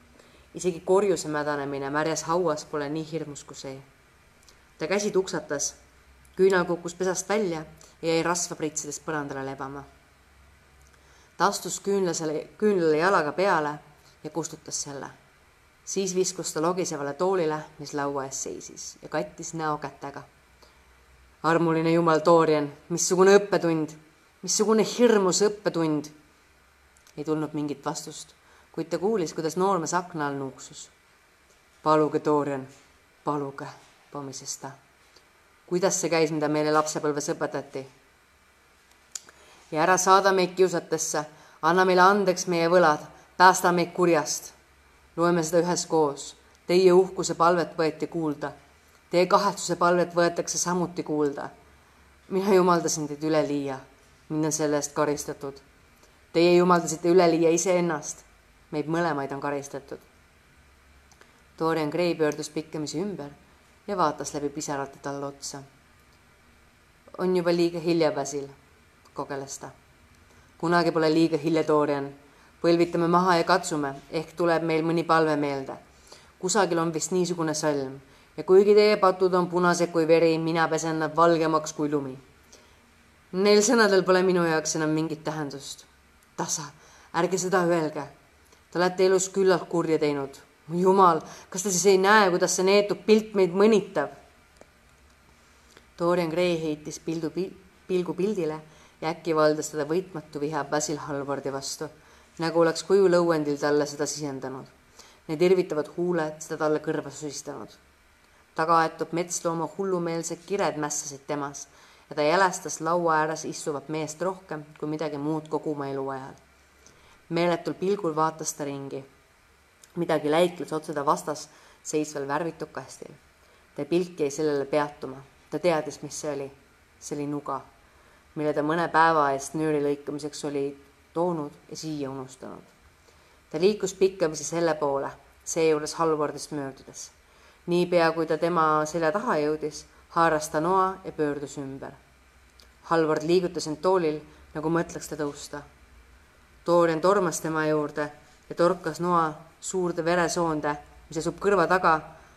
isegi korjuse mädanemine märjas hauas pole nii hirmus kui see. ta käsi tuksatas, küünal kukkus pesast välja ja jäi rasva pritsidest põrandale lebama. ta astus küünlasele, küünlale jalaga peale ja kustutas selle. siis viskus ta logisevale toolile, mis laua ees seisis ja kattis näo kätega. armuline jumal Dorian, missugune õppetund, missugune hirmus õppetund. ei tulnud mingit vastust kuid ta kuulis, kuidas noormees akna all nuuksus. paluge, Dorian, paluge, pomises ta. kuidas see käis, mida meile lapsepõlves õpetati? ja ära saada meid kiusatesse, anna meile andeks meie võlad, päästa meid kurjast. loeme seda üheskoos. Teie uhkuse palvet võeti kuulda. Teie kahetsuse palvet võetakse samuti kuulda. mina jumaldasin teid üleliia. mind on selle eest karistatud. Teie jumaldasite üleliia iseennast meid mõlemaid on karistatud. Dorian Gray pöördus pikkemisi ümber ja vaatas läbi pisarate talle otsa. on juba liiga hilja, Basil, kogeles ta. kunagi pole liiga hilja, Dorian. põlvitame maha ja katsume, ehk tuleb meil mõni palve meelde. kusagil on vist niisugune sõlm ja kuigi teie patud on punased kui veri, mina pesen nad valgemaks kui lumi. Neil sõnadel pole minu jaoks enam mingit tähendust. tasa, ärge seda öelge. Te olete elus küllalt kurja teinud. jumal, kas te siis ei näe, kuidas see neetud pilt meid mõnitab? Dorian Gray heitis pildu, pilgu pildile ja äkki valdas teda võitmatu viha Basil Halvardi vastu, nagu oleks kujulõuendil talle seda sisendanud. Need irvitavad huuled seda talle kõrva susistanud. tagaaetud metslooma hullumeelsed kired mässasid temas ja ta jälestas laua ääres istuvat meest rohkem kui midagi muud kogu oma eluajal. Meeletul pilgul vaatas ta ringi. midagi läikles otse ta vastas seisval värvitud kastil. ta pilk jäi sellele peatuma ta teadis, mis see oli. see oli nuga, mille ta mõne päeva eest nööri lõikamiseks oli toonud ja siia unustanud. ta liikus pikkamisi selle poole, seejuures Halvardist möödudes. niipea, kui ta tema selja taha jõudis, haaras ta noa ja pöördus ümber. Halvard liigutas end toolil, nagu mõtleks ta tõusta. Dorian tormas tema juurde ja torkas noa suurde veresoonde, mis asub kõrva taga,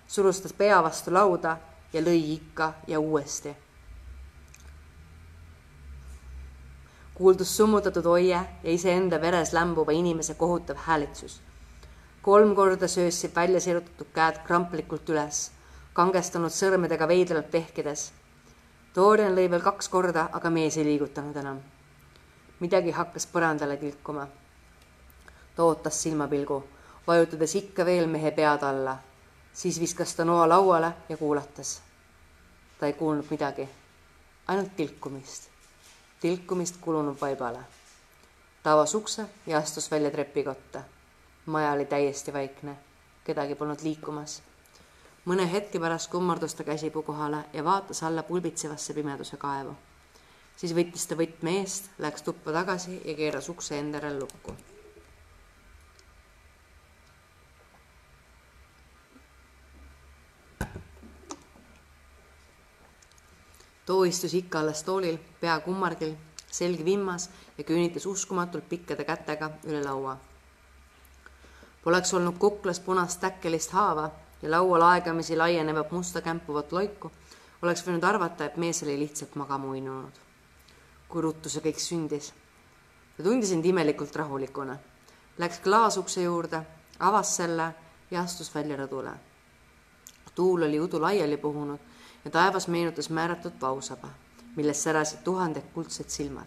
surustas pea vastu lauda ja lõi ikka ja uuesti. kuuldus summutatud oie ja iseenda veres lämbuva inimese kohutav häälitsus. kolm korda söössid välja sirutatud käed kramplikult üles, kangestanud sõrmedega veidralt vehkides. Dorian lõi veel kaks korda, aga mees ei liigutanud enam. Midagi hakkas põrandale tilkuma. ta ootas silmapilgu, vajutades ikka veel mehe pead alla siis viskas ta noa lauale ja kuulatas. ta ei kuulnud midagi, ainult tilkumist, tilkumist kulunud vaibale. ta avas ukse ja astus välja trepikotta. maja oli täiesti vaikne, kedagi polnud liikumas. mõne hetke pärast kummardus ta käsipuu kohale ja vaatas alla pulbitsevasse pimeduse kaevu. Siis võttis ta võtme eest, läks tuppa tagasi ja keeras ukse enda järel lukku too istus ikka alles toolil, pea kummardil, selg vimmas ja küünitas uskumatult pikkade kätega üle laua. Poleks olnud kuklas punast täkkelist haava ja laual aegamisi laienevat musta kämpuvat loiku, oleks võinud arvata, et mees oli lihtsalt magama uinunud. Kui ruttu see kõik sündis. ta tundis end imelikult rahulikuna. Läks klaasukse juurde, avas selle ja astus välja rõdule. tuul oli udu laiali puhunud ja taevas meenutas määratud pausaba, milles särasid tuhanded kuldsed silmad.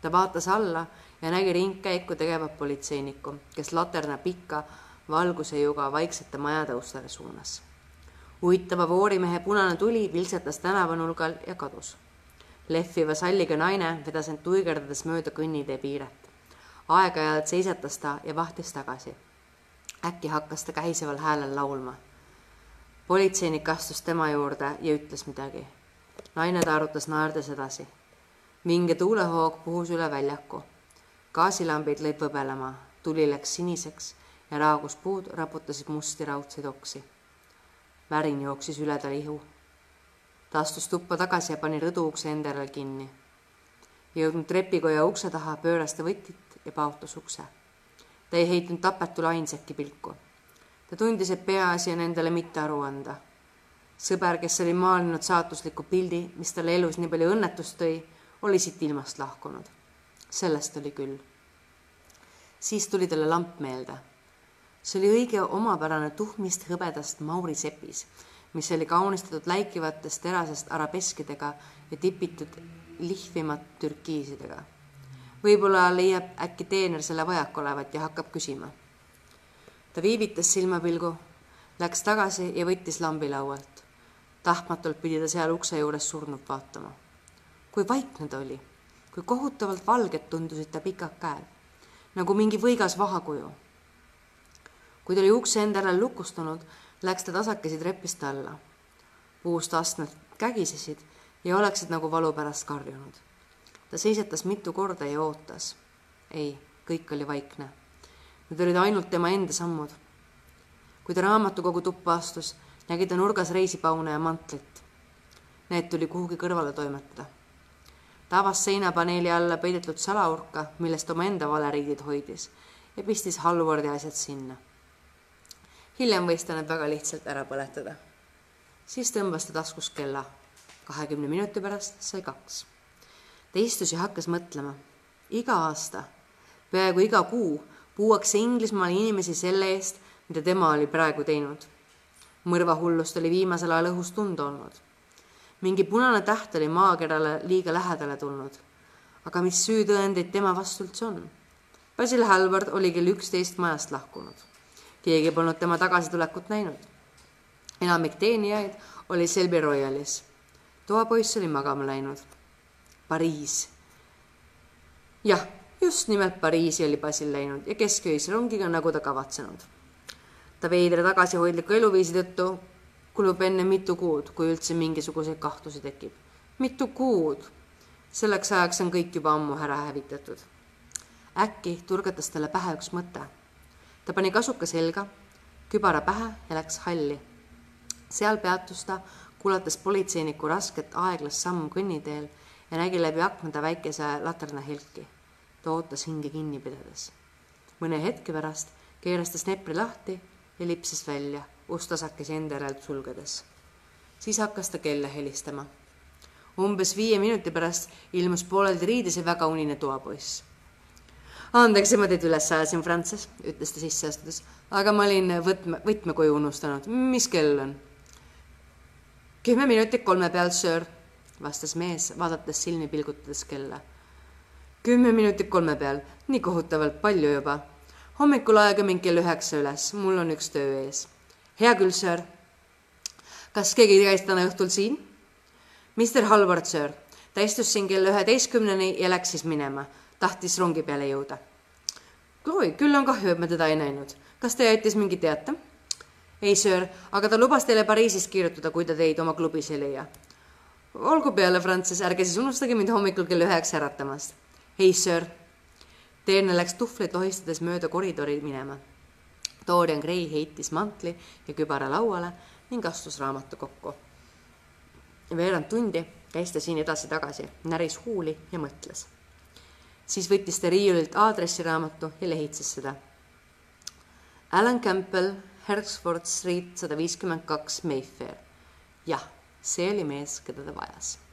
ta vaatas alla ja nägi ringkäiku tegevat politseinikku, kes laterna pikka valgusejuga vaiksete majatõustele suunas. uitava voorimehe punane tuli viltsatas tänavanurgal ja kadus. Lehviva salliga naine vedas end tuigerdades mööda kõnnitee piiret. aeg-ajalt seisatas ta ja vahtis tagasi. äkki hakkas ta kähiseval häälel laulma politseinik astus tema juurde ja ütles midagi. naine taarutas naerdes edasi. vinge tuulehoog puhus üle väljaku. gaasilambid lõid võbelema, tuli läks siniseks ja raaguspuud raputasid musti raudseid oksi. värin jooksis üle ta lihu. Ta astus tuppa tagasi ja pani rõduukse enda järel kinni. jõudnud trepikoja ukse taha, pööras ta võtit ja paotas ukse. ta ei heitnud tapetule ainsatki pilku ta tundis, et peaasi on endale mitte aru anda. sõber, kes oli maalinud saatusliku pildi, mis talle elus nii palju õnnetust tõi, oli siit ilmast lahkunud. sellest oli küll. siis tuli talle lamp meelde. see oli õige omapärane tuhmist hõbedast Mauri sepis, mis oli kaunistatud läikivatest terasest arabeskidega ja tipitud lihvimat türkiisidega. võib-olla leiab äkki teener selle vajaka olevat ja hakkab küsima ta viivitas silmapilgu, läks tagasi ja võttis lambi laualt. tahtmatult pidi ta seal ukse juures surnut vaatama. kui vaikne ta oli, kui kohutavalt valged tundusid ta pikad käed, nagu mingi võigas vahakuju. kui ta oli ukse enda järel lukustanud, läks ta tasakesi trepist alla. puust astmed kägisesid ja oleksid nagu valu pärast karjunud. ta seisatas mitu korda ja ootas. ei, kõik oli vaikne Need olid ainult tema enda sammud. kui ta raamatukogu tuppa astus, nägi ta nurgas reisipaune ja mantlit. Need tuli kuhugi kõrvale toimetada. ta avas seinapaneeli alla peidetud salaurka, millest omaenda valeriidid hoidis ja pistis Halvardi asjad sinna. Hiljem võis ta need väga lihtsalt ära põletada. siis tõmbas ta taskust kella. kahekümne minuti pärast sai kaks. ta istus ja hakkas mõtlema. iga aasta, peaaegu iga kuu puuakse Inglismaal inimesi selle eest, mida tema oli praegu teinud. mõrvahullust oli viimasel ajal õhus tunda olnud. mingi punane täht oli maakerale liiga lähedale tulnud. aga mis süütõendeid tema vastu üldse on? Basil Halvard oli kell üksteist majast lahkunud. Keegi polnud tema tagasitulekut näinud. enamik teenijaid oli Selby Royalis. toapoiss oli magama läinud. Pariis. jah, just nimelt Pariisi oli Basil läinud ja keskööise rongiga, nagu ta kavatsenud. ta veidra tagasihoidliku eluviisi tõttu kulub enne mitu kuud, kui üldse mingisuguseid kahtlusi tekib. mitu kuud? selleks ajaks on kõik juba ammu ära hävitatud äkki turgatas talle pähe üks mõte. Ta pani kasuka selga, kübara pähe ja läks halli. seal peatus ta, kuulates politseiniku rasket aeglast sammu kõnniteel ja nägi läbi aknade väikese laterna helki. ta ootas hinge kinni pidades. mõne hetke pärast keeras ta snepri lahti ja lipsas välja, ust tasakesi enda järelt sulgedes. siis hakkas ta kella helistama. umbes viie minuti pärast ilmus pooleldi riides ja väga unine toapoiss andeks, ma teid üles ajasin, Frances, ütles ta sisse astudes, aga ma olin võtme, võtme koju unustanud. mis kell on? kümme minutit kolme peal, söör, vastas mees, vaadates silmi pilgutades kella. kümme minutit kolme peal, nii kohutavalt palju juba. hommikul aega mind kell üheksa üles, mul on üks töö ees. hea küll, söör. kas keegi käis täna õhtul siin? Mister Halvard, söör, ta istus siin kella üheteistkümneni ja läks siis minema tahtis rongi peale jõuda. oi, küll on kahju, et me teda ei näinud. kas ta jättis mingi teate? ei, söör, aga ta lubas teile Pariisist kirjutada, kui ta teid oma klubis ei leia. olgu peale, Francis, ärge siis unustage mind hommikul kell üheksa äratamast. ei, söör. Teerne läks tuhvleid lohistades mööda koridori minema. Dorian Gray heitis mantli ja kübara lauale ning astus raamatukokku. veerand tundi käis ta siin edasi-tagasi, näris huuli ja mõtles siis võttis ta riiulilt aadressiraamatu ja lehitses seda. Alan Campbell, Hertford Street sada viiskümmend kaks, Mayfair. jah, see oli mees, keda ta vajas